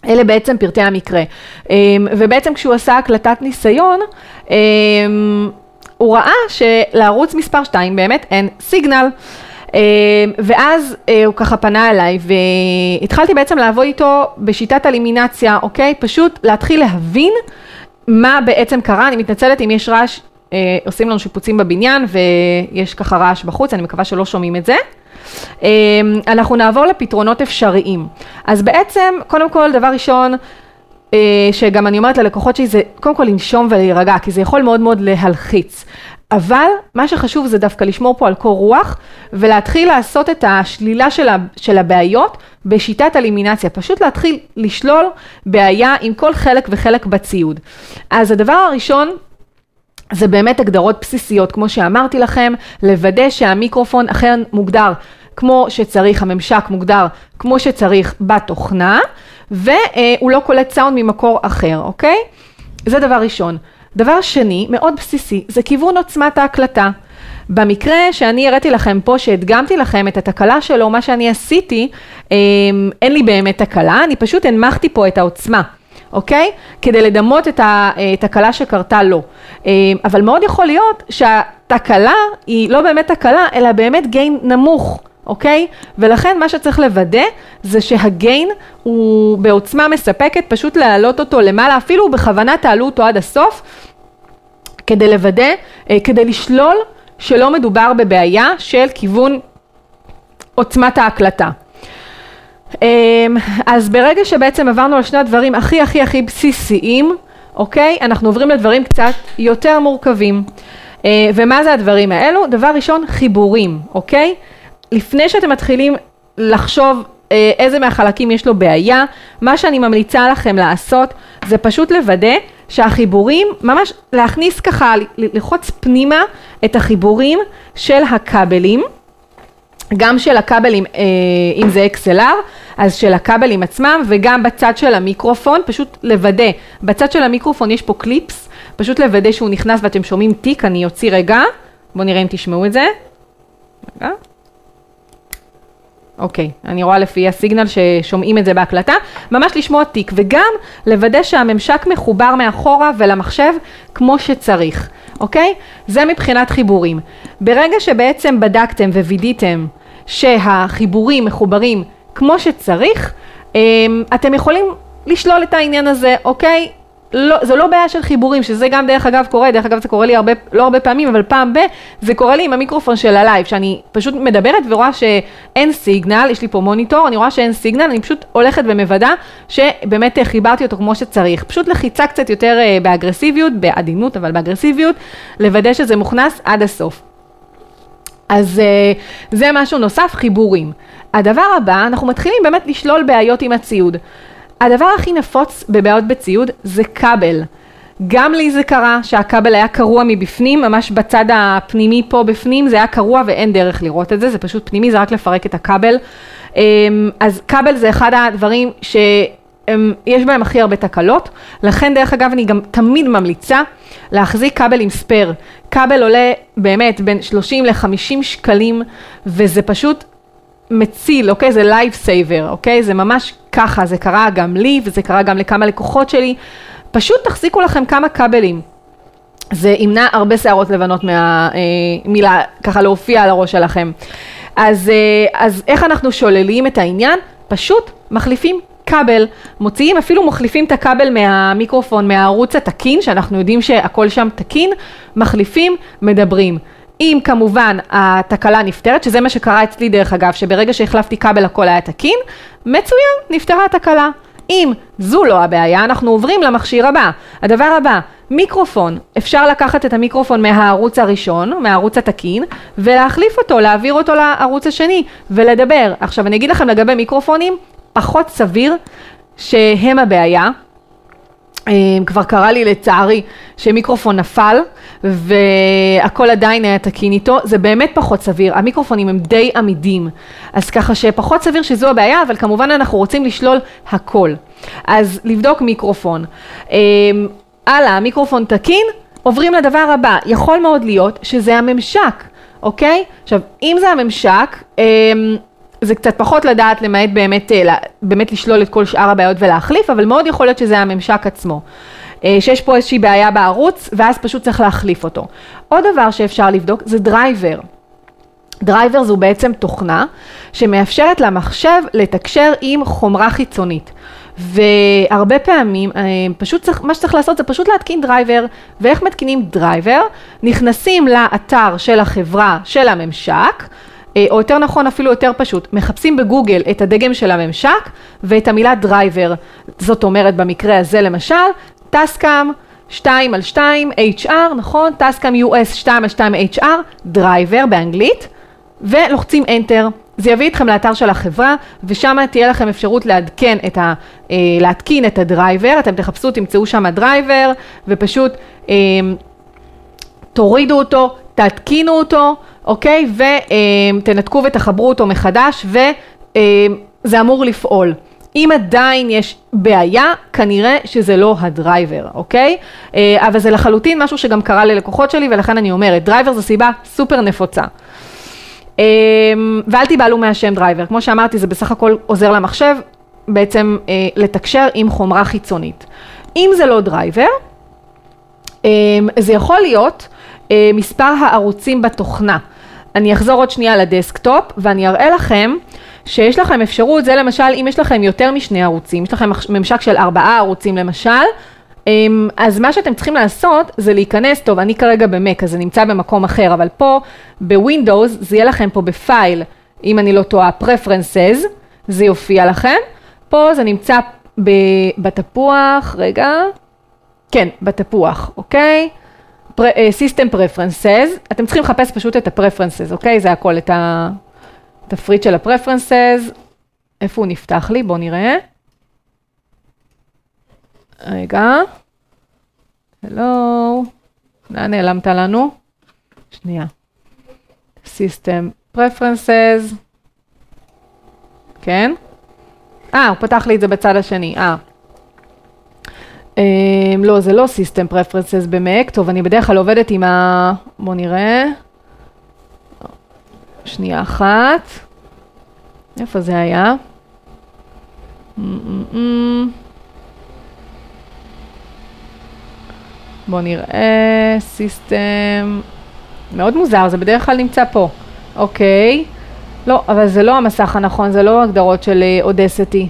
אלה בעצם פרטי המקרה. אמ, ובעצם כשהוא עשה הקלטת ניסיון, אמ, הוא ראה שלערוץ מספר 2 באמת אין signal. ואז אה, הוא ככה פנה אליי והתחלתי בעצם לעבוד איתו בשיטת אלימינציה, אוקיי? פשוט להתחיל להבין מה בעצם קרה, אני מתנצלת אם יש רעש אה, עושים לנו שיפוצים בבניין ויש ככה רעש בחוץ, אני מקווה שלא שומעים את זה. אה, אנחנו נעבור לפתרונות אפשריים. אז בעצם, קודם כל, דבר ראשון, אה, שגם אני אומרת ללקוחות שלי זה קודם כל לנשום ולהירגע, כי זה יכול מאוד מאוד להלחיץ. אבל מה שחשוב זה דווקא לשמור פה על קור רוח ולהתחיל לעשות את השלילה של, הבעיות בשיטת אלימינציה, פשוט להתחיל לשלול בעיה עם כל חלק וחלק בציוד. אז הדבר הראשון זה באמת הגדרות בסיסיות, כמו שאמרתי לכם, לוודא שהמיקרופון אכן מוגדר כמו שצריך, הממשק מוגדר כמו שצריך בתוכנה, והוא לא קולט סאונד ממקור אחר, אוקיי? זה דבר ראשון. דבר שני, מאוד בסיסי, זה כיוון עוצמת ההקלטה. במקרה שאני הראיתי לכם פה, שהדגמתי לכם את התקלה שלו, מה שאני עשיתי, אמ, אין לי באמת תקלה, אני פשוט הנמכתי פה את העוצמה. אוקיי? כדי לדמות את התקלה שקרתה לו. אה, אבל מאוד יכול להיות שהתקלה היא לא באמת תקלה, אלא באמת גיין נמוך. אוקיי? ולכן מה שצריך לוודא זה שהגיין הוא בעוצמה מספקת, פשוט להעלות אותו למעלה, אפילו בכוונה תעלו אותו עד הסוף, כדי לוודא, אה, כדי לשלול שלא מדובר בבעיה של כיוון עוצמת ההקלטה. אמ, אז ברגע שבעצם עברנו על שני הדברים הכי הכי הכי בסיסיים, אוקיי? אנחנו עוברים לדברים קצת יותר מורכבים. אה, ומה זה הדברים האלו? דבר ראשון, חיבורים, אוקיי? לפני שאתם מתחילים לחשוב אה, איזה מהחלקים יש לו בעיה, מה שאני ממליצה לכם לעשות זה פשוט לוודא שהחיבורים, ממש להכניס ככה, ללחוץ פנימה את החיבורים של הכבלים. גם של הכבלים, אה, אם זה XLR, אז של הכבלים עצמם, וגם בצד של המיקרופון, פשוט לוודא, בצד של המיקרופון יש פה קליפס, פשוט לוודא שהוא נכנס ואתם שומעים תיק, אני אוציא רגע, בואו נראה אם תשמעו את זה. רגע. אוקיי, אני רואה לפי הסיגנל ששומעים את זה בהקלטה, ממש לשמוע תיק, וגם לוודא שהממשק מחובר מאחורה ולמחשב כמו שצריך, אוקיי? זה מבחינת חיבורים. ברגע שבעצם בדקתם ווידאתם שהחיבורים מחוברים כמו שצריך, אמ, אתם יכולים לשלול את העניין הזה, אוקיי? לא, זו לא בעיה של חיבורים, שזה גם דרך אגב קורה, דרך אגב זה קורה לי הרבה, לא הרבה פעמים, אבל פעם ב, זה קורה לי עם המיקרופון של הלייב, שאני פשוט מדברת ורואה שאין signal, יש לי פה מוניטור, אני רואה שאין signal, אני פשוט הולכת ומוודא שבאמת חיברתי אותו כמו שצריך. פשוט לחיצה קצת יותר אה, באגרסיביות, בעדינות, אבל באגרסיביות, לוודא שזה מוכנס עד הסוף. אז אה, זה משהו נוסף, חיבורים. הדבר הבא, אנחנו מתחילים באמת לשלול בעיות עם הציוד. הדבר הכי נפוץ בבעיות בציוד זה כבל. גם לי זה קרה שהכבל היה קרוע מבפנים, ממש בצד הפנימי פה בפנים, זה היה קרוע ואין דרך לראות את זה, זה פשוט פנימי, זה רק לפרק את הכבל. אמ, אז כבל זה אחד הדברים שיש בהם הכי הרבה תקלות, לכן דרך אגב אני גם תמיד ממליצה להחזיק כבל עם ספייר. כבל עולה באמת בין 30 ל-50 שקלים, וזה פשוט מציל, אוקיי? זה life saver, אוקיי? זה ממש ככה, זה קרה גם לי וזה קרה גם לכמה לקוחות שלי. פשוט תחזיקו לכם כמה כבלים. זה ימנע הרבה שערות לבנות מהמילה, אה, ככה להופיע על הראש שלכם. אז, אה, אז איך אנחנו שוללים את העניין? פשוט מחליפים כבל, מוציאים, אפילו מחליפים את הכבל מהמיקרופון, מהערוץ התקין, שאנחנו יודעים שהכל שם תקין, מחליפים, מדברים. אם כמובן התקלה נפתרת, שזה מה שקרה אצלי דרך אגב, שברגע שהחלפתי כבל הכל היה תקין, מצוין, נפתרה התקלה. אם זו לא הבעיה, אנחנו עוברים למכשיר הבא. הדבר הבא, מיקרופון. אפשר לקחת את המיקרופון מהערוץ הראשון, מהערוץ התקין, ולהחליף אותו, להעביר אותו לערוץ השני, ולדבר. עכשיו אני אגיד לכם לגבי מיקרופונים, פחות סביר שהם הבעיה. אמ, כבר קרה לי לצערי שמיקרופון נפל והכל עדיין היה תקין איתו, זה באמת פחות סביר, המיקרופונים הם די עמידים, אז ככה שפחות סביר שזו הבעיה, אבל כמובן אנחנו רוצים לשלול הכל. אז לבדוק מיקרופון. אמ, הלאה, המיקרופון תקין, עוברים לדבר הבא, יכול מאוד להיות שזה הממשק, אוקיי? עכשיו, אם זה הממשק, אמ, זה קצת פחות לדעת למעט באמת, אה, באמת לשלול את כל שאר הבעיות ולהחליף, אבל מאוד יכול להיות שזה הממשק עצמו. אה, שיש פה איזושהי בעיה בערוץ, ואז פשוט צריך להחליף אותו. עוד דבר שאפשר לבדוק זה דרייבר. דרייבר זו בעצם תוכנה שמאפשרת למחשב לתקשר עם חומרה חיצונית. והרבה פעמים, אה, פשוט צריך, מה שצריך לעשות זה פשוט להתקין דרייבר, ואיך מתקינים דרייבר? נכנסים לאתר של החברה של הממשק, או יותר נכון אפילו יותר פשוט, מחפשים בגוגל את הדגם של הממשק ואת המילה דרייבר. זאת אומרת במקרה הזה למשל, Tascam 2 על 2 HR, נכון? Tascam US 2 על 2 HR, דרייבר באנגלית, ולוחצים Enter. זה יביא אתכם לאתר של החברה, ושם תהיה לכם אפשרות לעדכן את ה, אה, להתקין את הדרייבר, אתם תחפשו, תמצאו שם דרייבר, ופשוט אה, תורידו אותו, תתקינו אותו, אוקיי? ותנתקו ותחברו אותו מחדש, וזה אמור לפעול. אם עדיין יש בעיה, כנראה שזה לא הדרייבר, אוקיי? אבל זה לחלוטין משהו שגם קרה ללקוחות שלי, ולכן אני אומרת, דרייבר זו סיבה סופר נפוצה. ואל תיבהלו מהשם דרייבר, כמו שאמרתי, זה בסך הכל עוזר למחשב בעצם לתקשר עם חומרה חיצונית. אם זה לא דרייבר, זה יכול להיות אה, מספר הערוצים בתוכנה. אני אחזור עוד שנייה לדסקטופ ואני אראה לכם שיש לכם אפשרות, זה למשל אם יש לכם יותר משני ערוצים, יש לכם ממשק של ארבעה ערוצים למשל, אמ, אז מה שאתם צריכים לעשות זה להיכנס, טוב אני כרגע במק אז זה נמצא במקום אחר, אבל פה בווינדוס זה יהיה לכם פה ב File, אם אני לא טועה, Preferences, זה יופיע לכם, פה זה נמצא בתפוח, רגע, כן, בתפוח, אוקיי? אה, System Preferences, אתם צריכים לחפש פשוט את ה-Preferences, אוקיי? זה הכל, את התפריט של ה-Preferences. איפה הוא נפתח לי? בואו נראה. רגע. הלו. לאן נעלמת לנו? שנייה. System Preferences, כן? אה, הוא פתח לי את זה בצד השני, אה. Um, לא, זה לא System Preferences במק, טוב, אני בדרך כלל עובדת עם ה... בואו נראה. שנייה אחת. איפה זה היה? בואו נראה, system, מאוד מוזר, זה בדרך כלל נמצא פה. אוקיי, לא, אבל זה לא המסך הנכון, זה לא הגדרות של Audacity.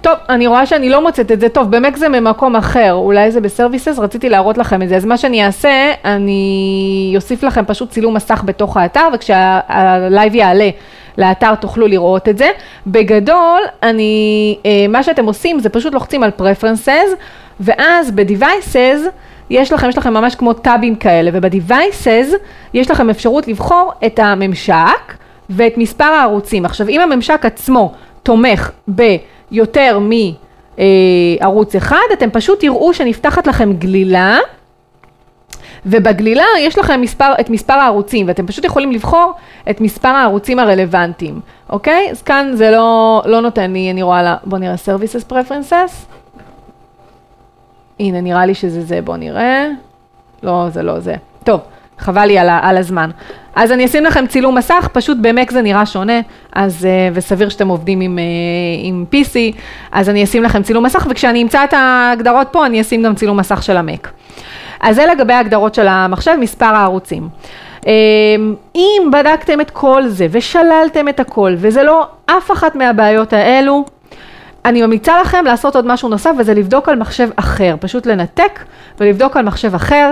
טוב, אני רואה שאני לא מוצאת את זה, טוב, ב Mac זה ממקום אחר, אולי זה ב services, רציתי להראות לכם את זה, אז מה שאני אעשה, אני אוסיף לכם פשוט צילום מסך בתוך האתר, וכשהלייב יעלה לאתר תוכלו לראות את זה. בגדול, אני, אה, מה שאתם עושים זה פשוט לוחצים על Preferences, ואז ב-Devices, יש לכם, יש לכם ממש כמו טאבים כאלה, וב-Devices יש לכם אפשרות לבחור את הממשק ואת מספר הערוצים. עכשיו, אם הממשק עצמו תומך ביותר מערוץ אחד, אתם פשוט תראו שנפתחת לכם גלילה. ובגלילה יש לכם מספר, את מספר הערוצים, ואתם פשוט יכולים לבחור את מספר הערוצים הרלוונטיים, אוקיי? אז כאן זה לא, לא נותן לי, אני רואה, לה, בואו נראה Services Preferences. הנה, נראה לי שזה זה, בואו נראה. לא, זה לא זה. טוב, חבל לי על, על הזמן. אז אני אשים לכם צילום מסך, פשוט במק זה נראה שונה, אז, אה, וסביר שאתם עובדים עם, אה, עם PC, אז אני אשים לכם צילום מסך, וכשאני אמצא את ההגדרות פה, אני אשים גם צילום מסך של המק. אז זה לגבי ההגדרות של המחשב, מספר הערוצים. אמ, אם בדקתם את כל זה ושללתם את הכל, וזה לא אף אחת מהבעיות האלו, אני ממליצה לכם לעשות עוד משהו נוסף, וזה לבדוק על מחשב אחר. פשוט לנתק ולבדוק על מחשב אחר.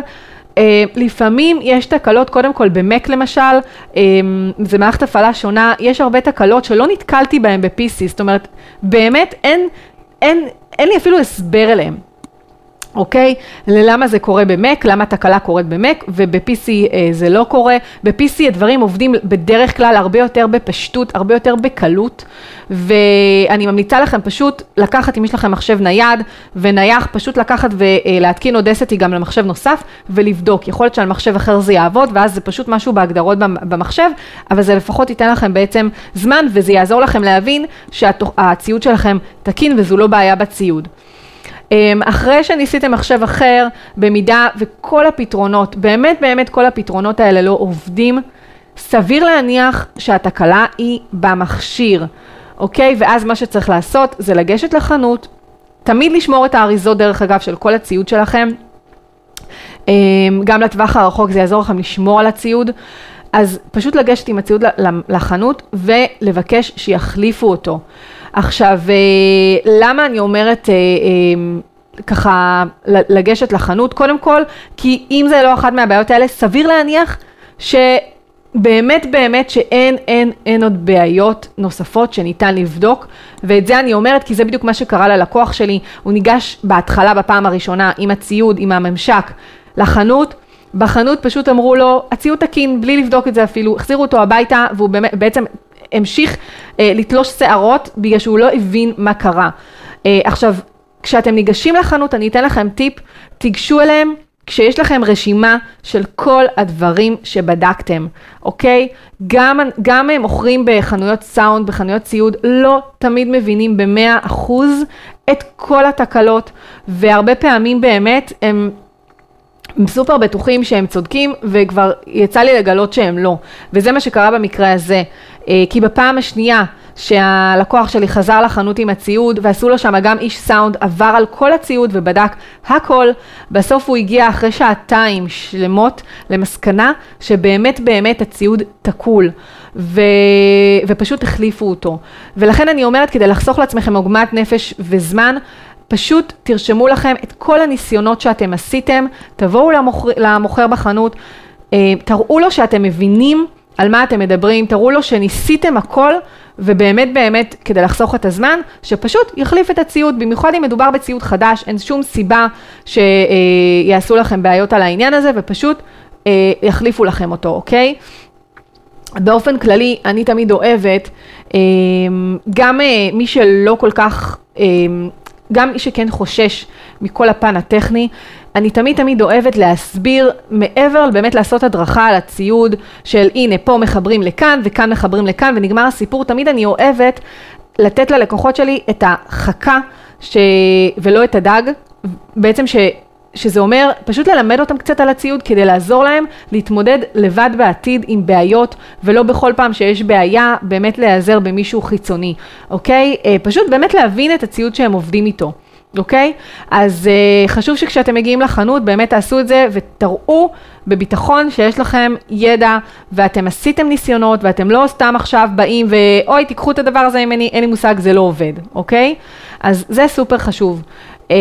Uh, לפעמים יש תקלות, קודם כל במק למשל, um, זה מערכת הפעלה שונה, יש הרבה תקלות שלא נתקלתי בהן ב-PC, זאת אומרת, באמת אין, אין, אין לי אפילו הסבר אליהן. אוקיי? ללמה זה קורה במק, למה תקלה קורית במק, וב-PC אה, זה לא קורה. ב-PC הדברים עובדים בדרך כלל הרבה יותר בפשטות, הרבה יותר בקלות, ואני ממליצה לכם פשוט לקחת, אם יש לכם מחשב נייד ונייח, פשוט לקחת ולהתקין אודסטי גם למחשב נוסף ולבדוק. יכול להיות שעל מחשב אחר זה יעבוד, ואז זה פשוט משהו בהגדרות במחשב, אבל זה לפחות ייתן לכם בעצם זמן, וזה יעזור לכם להבין שהציוד שלכם תקין וזו לא בעיה בציוד. אמ, אחרי שניסיתם מחשב אחר, במידה וכל הפתרונות, באמת באמת כל הפתרונות האלה לא עובדים, סביר להניח שהתקלה היא במכשיר, אוקיי? ואז מה שצריך לעשות זה לגשת לחנות, תמיד לשמור את האריזות דרך אגב של כל הציוד שלכם, אמ, גם לטווח הרחוק זה יעזור לכם לשמור על הציוד. אז פשוט לגשת עם הציוד לחנות ולבקש שיחליפו אותו. עכשיו, אה, למה אני אומרת אה, אה, ככה לגשת לחנות? קודם כל, כי אם זה לא אחת מהבעיות האלה, סביר להניח ש... באמת באמת שאין, אין, אין עוד בעיות נוספות שניתן לבדוק, ואת זה אני אומרת כי זה בדיוק מה שקרה ללקוח שלי, הוא ניגש בהתחלה בפעם הראשונה עם הציוד, עם הממשק לחנות, בחנות פשוט אמרו לו, הציוד תקין, בלי לבדוק את זה אפילו, החזירו אותו הביתה והוא באמת, בעצם המשיך אה, לתלוש שערות בגלל שהוא לא הבין מה קרה. אה, עכשיו, כשאתם ניגשים לחנות, אני אתן לכם טיפ, תיגשו אליהם כשיש לכם רשימה של כל הדברים שבדקתם, אוקיי? גם, גם הם מוכרים בחנויות סאונד, בחנויות ציוד, לא תמיד מבינים במאה אחוז את כל התקלות, והרבה פעמים באמת הם סופר בטוחים שהם צודקים, וכבר יצא לי לגלות שהם לא. וזה מה שקרה במקרה הזה. אה, כי בפעם השנייה שהלקוח שלי חזר לחנות עם הציוד, ועשו לו שם גם איש סאונד, עבר על כל הציוד ובדק הכל, בסוף הוא הגיע אחרי שעתיים שלמות למסקנה שבאמת באמת הציוד תקול. ו... ופשוט החליפו אותו. ולכן אני אומרת, כדי לחסוך לעצמכם עוגמת נפש וזמן, פשוט תרשמו לכם את כל הניסיונות שאתם עשיתם, תבואו למוכר, למוכר בחנות, אה, תראו לו שאתם מבינים על מה אתם מדברים, תראו לו שניסיתם הכל, ובאמת באמת, כדי לחסוך את הזמן, שפשוט יחליף את הציוד, במיוחד אם מדובר בציוד חדש, אין שום סיבה שיעשו לכם בעיות על העניין הזה, ופשוט אה, יחליפו לכם אותו, אוקיי? באופן כללי, אני תמיד אוהבת, אה, גם מי שלא כל כך גם מי שכן חושש מכל הפן הטכני, אני תמיד תמיד אוהבת להסביר מעבר באמת לעשות הדרכה על הציוד של הנה פה מחברים לכאן וכאן מחברים לכאן ונגמר הסיפור, תמיד אני אוהבת לתת ללקוחות שלי את החכה ש... ולא את הדג, בעצם ש... שזה אומר פשוט ללמד אותם קצת על הציוד כדי לעזור להם להתמודד לבד בעתיד עם בעיות ולא בכל פעם שיש בעיה באמת להיעזר במישהו חיצוני, אוקיי? אה, פשוט באמת להבין את הציוד שהם עובדים איתו. אוקיי? אז uh, חשוב שכשאתם מגיעים לחנות באמת תעשו את זה ותראו בביטחון שיש לכם ידע ואתם עשיתם ניסיונות ואתם לא סתם עכשיו באים ואוי תיקחו את הדבר הזה ממני, אין לי מושג, זה לא עובד, אוקיי? אז זה סופר חשוב. Um,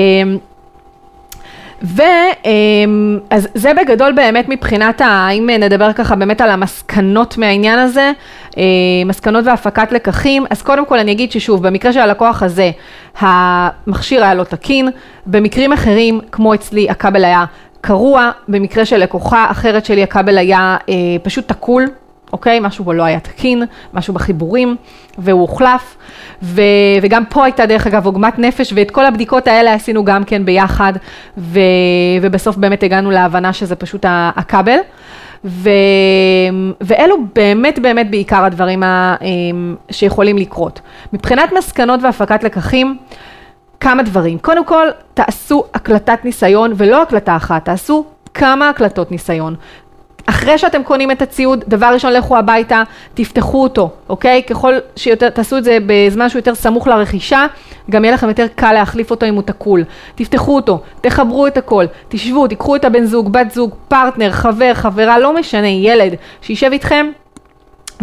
ואז זה בגדול באמת מבחינת, אם נדבר ככה באמת על המסקנות מהעניין הזה, אה, מסקנות והפקת לקחים, אז קודם כל אני אגיד ששוב, במקרה של הלקוח הזה, המכשיר היה לא תקין, במקרים אחרים, כמו אצלי, הכבל היה קרוע, במקרה של לקוחה אחרת שלי, הכבל היה אה, פשוט תקול, אוקיי? משהו בו לא היה תקין, משהו בחיבורים, והוא הוחלף. ו, וגם פה הייתה דרך אגב עוגמת נפש, ואת כל הבדיקות האלה עשינו גם כן ביחד, ו, ובסוף באמת הגענו להבנה שזה פשוט הכבל. ו, ואלו באמת באמת בעיקר הדברים ה, אמ, שיכולים לקרות. מבחינת מסקנות והפקת לקחים, כמה דברים. קודם כל, תעשו הקלטת ניסיון, ולא הקלטה אחת, תעשו כמה הקלטות ניסיון. אחרי שאתם קונים את הציוד, דבר ראשון לכו הביתה, תפתחו אותו, אוקיי? ככל שיותר, תעשו את זה בזמן שהוא יותר סמוך לרכישה, גם יהיה לכם יותר קל להחליף אותו אם הוא תקול. תפתחו אותו, תחברו את הכל, תשבו, תיקחו את הבן זוג, בת זוג, פרטנר, חבר, חברה, לא משנה, ילד, שישב איתכם.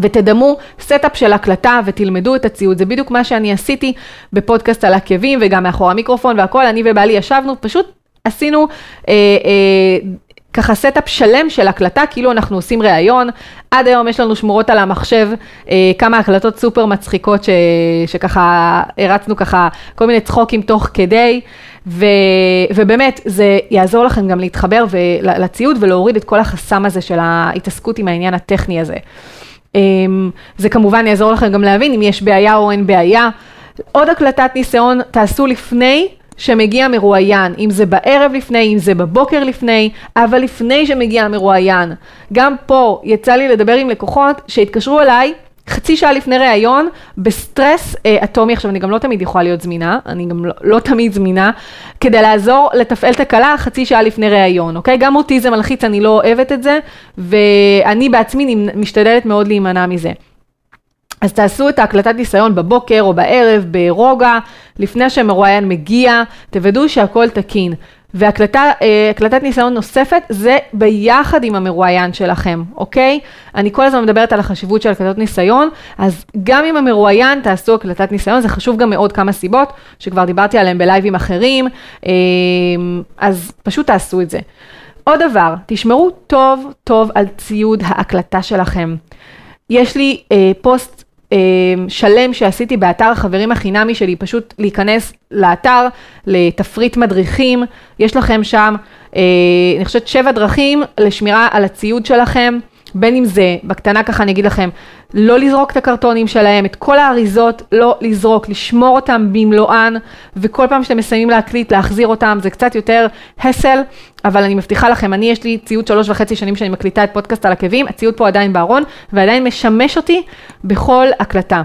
ותדמו setup של הקלטה ותלמדו את הציוד, זה בדיוק מה שאני עשיתי בפודקאסט על עקבים וגם מאחורי המיקרופון והכל, אני ובעלי ישבנו, פשוט עשינו אה, אה, ככה setup שלם של הקלטה, כאילו אנחנו עושים ראיון. עד היום יש לנו שמורות על המחשב אה, כמה הקלטות סופר מצחיקות ש, שככה הרצנו ככה כל מיני צחוקים תוך כדי, ו, ובאמת זה יעזור לכם גם להתחבר לציוד ולהוריד את כל החסם הזה של ההתעסקות עם העניין הטכני הזה. אה, זה כמובן יעזור לכם גם להבין אם יש בעיה או אין בעיה. עוד הקלטת ניסיון תעשו לפני שמגיע מרואיין, אם זה בערב לפני, אם זה בבוקר לפני, אבל לפני שמגיע מרואיין. גם פה יצא לי לדבר עם לקוחות שהתקשרו אליי חצי שעה לפני ראיון, בסטרס אה, אטומי, עכשיו אני גם לא תמיד יכולה להיות זמינה, אני גם לא, לא תמיד זמינה, כדי לעזור לתפעל תקלה חצי שעה לפני ראיון, אוקיי? גם אותי זה מלחיץ, אני לא אוהבת את זה, ואני בעצמי משתדלת מאוד להימנע מזה. אז תעשו את ההקלטת ניסיון בבוקר או בערב, ברוגע, לפני שהמרואיין מגיע, תוודאו שהכל תקין. והקלטת אה, ניסיון נוספת זה ביחד עם המרואיין שלכם, אוקיי? אני כל הזמן מדברת על החשיבות של הקלטות ניסיון, אז גם עם המרואיין תעשו הקלטת ניסיון, זה חשוב גם מעוד כמה סיבות, שכבר דיברתי עליהם בלייבים אחרים, אה, אז פשוט תעשו את זה. עוד דבר, תשמרו טוב טוב על ציוד ההקלטה שלכם. יש לי אה, פוסט שלם שעשיתי באתר החברים החינמי שלי, פשוט להיכנס לאתר, לתפריט מדריכים, יש לכם שם, אה, אני חושבת, שבע דרכים לשמירה על הציוד שלכם. בין אם זה, בקטנה ככה אני אגיד לכם, לא לזרוק את הקרטונים שלהם, את כל האריזות לא לזרוק, לשמור אותם במלואן, וכל פעם שאתם מסיימים להקליט, להחזיר אותם, זה קצת יותר הסל, אבל אני מבטיחה לכם, אני יש לי ציוד שלוש וחצי שנים שאני מקליטה את פודקאסט על עקבים, הציוד פה עדיין בארון, ועדיין משמש אותי בכל הקלטה.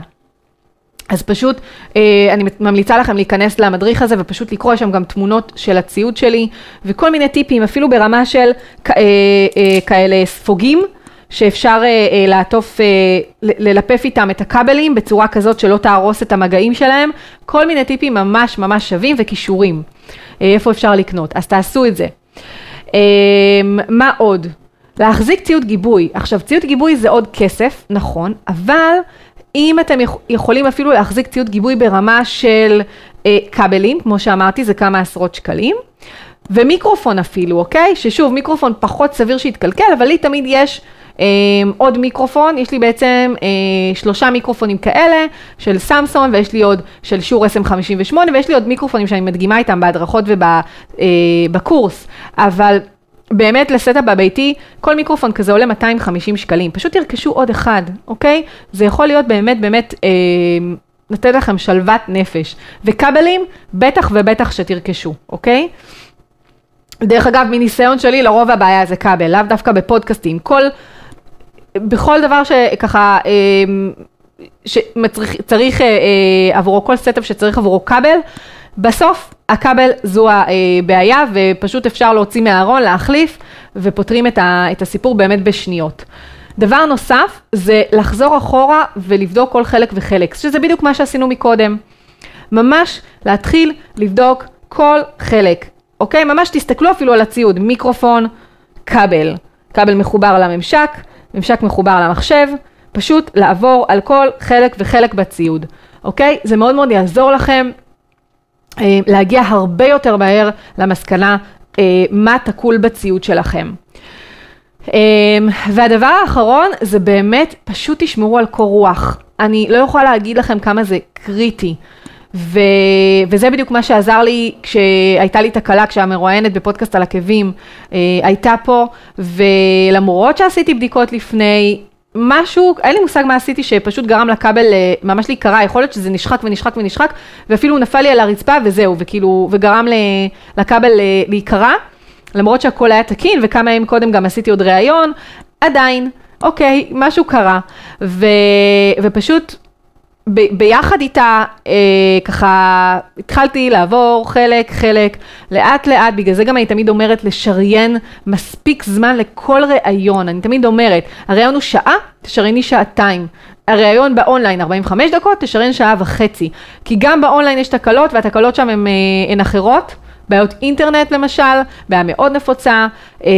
אז פשוט אה, אני ממליצה לכם להיכנס למדריך הזה ופשוט לקרוא, יש שם גם תמונות של הציוד שלי וכל מיני טיפים, אפילו ברמה של אה, אה, כאלה ספוגים. שאפשר אה, אה, לעטוף, אה, ללפף איתם את הכבלים בצורה כזאת שלא תהרוס את המגעים שלהם, כל מיני טיפים ממש ממש שווים וכישורים, אה, איפה אפשר לקנות, אז תעשו את זה. אה, מה עוד? להחזיק ציוד גיבוי. עכשיו, ציוד גיבוי זה עוד כסף, נכון, אבל אם אתם יכולים אפילו להחזיק ציוד גיבוי ברמה של אה, כבלים, כמו שאמרתי, זה כמה עשרות שקלים. ומיקרופון אפילו, אוקיי? ששוב, מיקרופון פחות סביר שיתקלקל, אבל לי תמיד יש עוד מיקרופון, יש לי בעצם אה, שלושה מיקרופונים כאלה של סמסון ויש לי עוד של שור SM58 ויש לי עוד מיקרופונים שאני מדגימה איתם בהדרכות ובקורס, אה, אבל באמת לסטאפ בביתי, כל מיקרופון כזה עולה 250 שקלים, פשוט תרכשו עוד אחד, אוקיי? זה יכול להיות באמת באמת אה, לתת לכם שלוות נפש. וכבלים, בטח ובטח שתרכשו, אוקיי? דרך אגב, מניסיון שלי, לרוב הבעיה זה כבל, לאו דווקא בפודקאסטים. כל, בכל דבר שככה, אמ, שמצריך, צריך אה, אה, עבורו, כל setup שצריך עבורו כבל, בסוף הכבל זו הבעיה, ופשוט אפשר להוציא מהארון, להחליף, ופותרים את, ה, את הסיפור באמת בשניות. דבר נוסף זה לחזור אחורה ולבדוק כל חלק וחלק, שזה בדיוק מה שעשינו מקודם. ממש להתחיל לבדוק כל חלק, אוקיי? ממש תסתכלו אפילו על הציוד, מיקרופון, כבל, כבל מחובר לממשק, ממשק מחובר למחשב, פשוט לעבור על כל חלק וחלק בציוד, אוקיי? זה מאוד מאוד יעזור לכם אה, להגיע הרבה יותר מהר למסקנה אה, מה תקול בציוד שלכם. אה, והדבר האחרון זה באמת פשוט תשמרו על קור רוח. אני לא יכולה להגיד לכם כמה זה קריטי. ו... וזה בדיוק מה שעזר לי כשהייתה לי תקלה, כשהמרואיינת בפודקאסט על עקבים אה, הייתה פה, ולמרות שעשיתי בדיקות לפני, משהו, אין לי מושג מה עשיתי שפשוט גרם לכבל אה, ממש להיקרע, יכול להיות שזה נשחק ונשחק ונשחק, ואפילו נפל לי על הרצפה וזהו, וכאילו, וגרם לכבל אה, להיקרע, למרות שהכל היה תקין, וכמה ימים קודם גם עשיתי עוד ראיון, עדיין, אוקיי, משהו קרה, ו, ופשוט ב- ביחד איתה, אה, ככה, התחלתי לעבור חלק, חלק, לאט לאט, בגלל זה גם אני תמיד אומרת לשריין מספיק זמן לכל ראיון. אני תמיד אומרת, הראיון הוא שעה, תשרייני שעתיים. הראיון באונליין 45 דקות, תשריין שעה וחצי. כי גם באונליין יש תקלות, והתקלות שם הן, אה, הן אחרות. בעיות אינטרנט למשל, בעיה מאוד נפוצה. אה,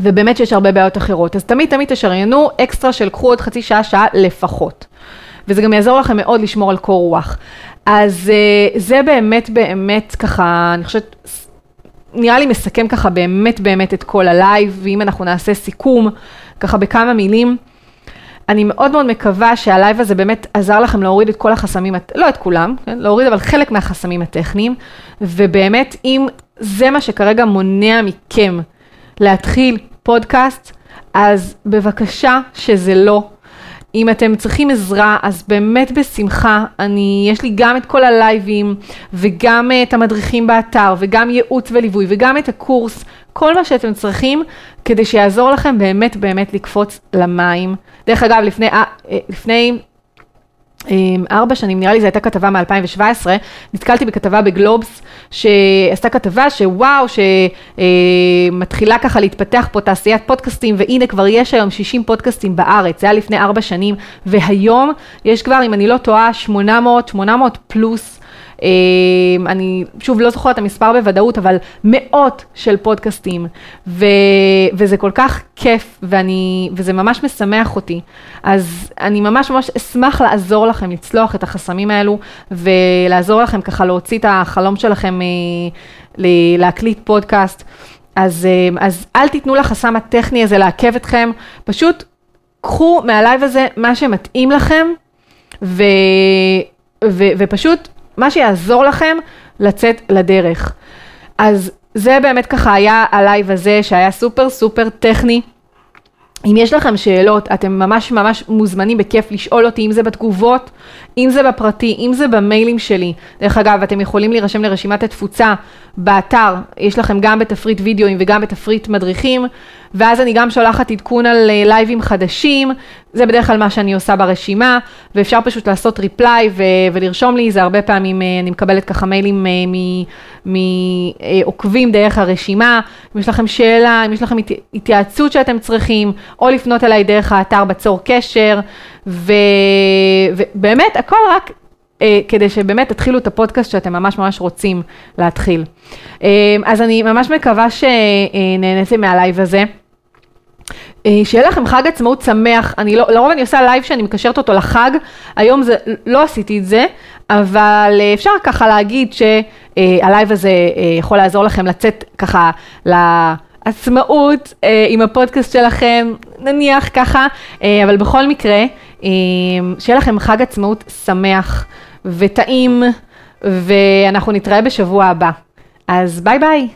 ובאמת שיש הרבה בעיות אחרות. אז תמיד תמיד תשריינו אקסטרה של קחו עוד חצי שעה, שעה לפחות. וזה גם יעזור לכם מאוד לשמור על קור רוח. אז אה, זה באמת באמת ככה, אני חושבת, נראה לי מסכם ככה באמת באמת את כל הלייב, ואם אנחנו נעשה סיכום ככה בכמה מילים. אני מאוד מאוד מקווה שהלייב הזה באמת עזר לכם להוריד את כל החסמים, לא את כולם, כן? להוריד אבל חלק מהחסמים הטכניים, ובאמת אם זה מה שכרגע מונע מכם להתחיל פודקאסט, אז בבקשה שזה לא אם אתם צריכים עזרה, אז באמת בשמחה, אני, יש לי גם את כל הלייבים, וגם uh, את המדריכים באתר, וגם ייעוץ וליווי, וגם את הקורס, כל מה שאתם צריכים, כדי שיעזור לכם באמת באמת לקפוץ למים. דרך אגב, לפני, אה, לפני ארבע שנים, נראה לי זו הייתה כתבה מ-2017, נתקלתי בכתבה בגלובס, שעשתה כתבה שוואו, שמתחילה ככה להתפתח פה תעשיית פודקאסטים, והנה כבר יש היום 60 פודקאסטים בארץ, זה היה לפני ארבע שנים, והיום יש כבר, אם אני לא טועה, 800, 800 פלוס אמ, אני שוב לא זוכרת את המספר בוודאות, אבל מאות של פודקאסטים, ו, וזה כל כך כיף, ואני, וזה ממש משמח אותי. אז אני ממש ממש אשמח לעזור לכם לצלוח את החסמים האלו, ולעזור לכם ככה להוציא את החלום שלכם אה, להקליט פודקאסט. אז, אה, אז אל תיתנו לחסם הטכני הזה לעכב אתכם, פשוט קחו מהלייב הזה מה שמתאים לכם, ו, ו, ופשוט מה שיעזור לכם לצאת לדרך. אז זה באמת ככה היה הלייב הזה שהיה סופר סופר טכני. אם יש לכם שאלות, אתם ממש ממש מוזמנים בכיף לשאול אותי, אם זה בתגובות, אם זה בפרטי, אם זה במיילים שלי. דרך אגב, אתם יכולים להירשם לרשימת התפוצה באתר, יש לכם גם בתפריט וידאוים וגם בתפריט מדריכים, ואז אני גם שולחת עדכון על אה, לייבים חדשים, זה בדרך כלל מה שאני עושה ברשימה, ואפשר פשוט לעשות ריפליי ו- ולרשום לי, זה הרבה פעמים, אה, אני מקבלת ככה מיילים אה, מעוקבים דרך הרשימה, אם יש לכם שאלה, אם יש לכם התייעצות שאתם צריכים, או לפנות אליי דרך האתר בצור קשר, ו- ובאמת, הכל רק אה, כדי שבאמת תתחילו את הפודקאסט שאתם ממש ממש רוצים להתחיל. אה, אז אני ממש מקווה שנהניתם מהלייב הזה. אה, שיהיה לכם חג עצמאות שמח, אני לא, לרוב אני עושה לייב שאני מקשרת אותו לחג, היום זה, לא עשיתי את זה, אבל אפשר ככה להגיד שהלייב הזה יכול לעזור לכם לצאת ככה לעצמאות עם הפודקאסט שלכם, נניח ככה, אבל בכל מקרה, שיהיה לכם חג עצמאות שמח. וטעים, ואנחנו נתראה בשבוע הבא. אז ביי ביי.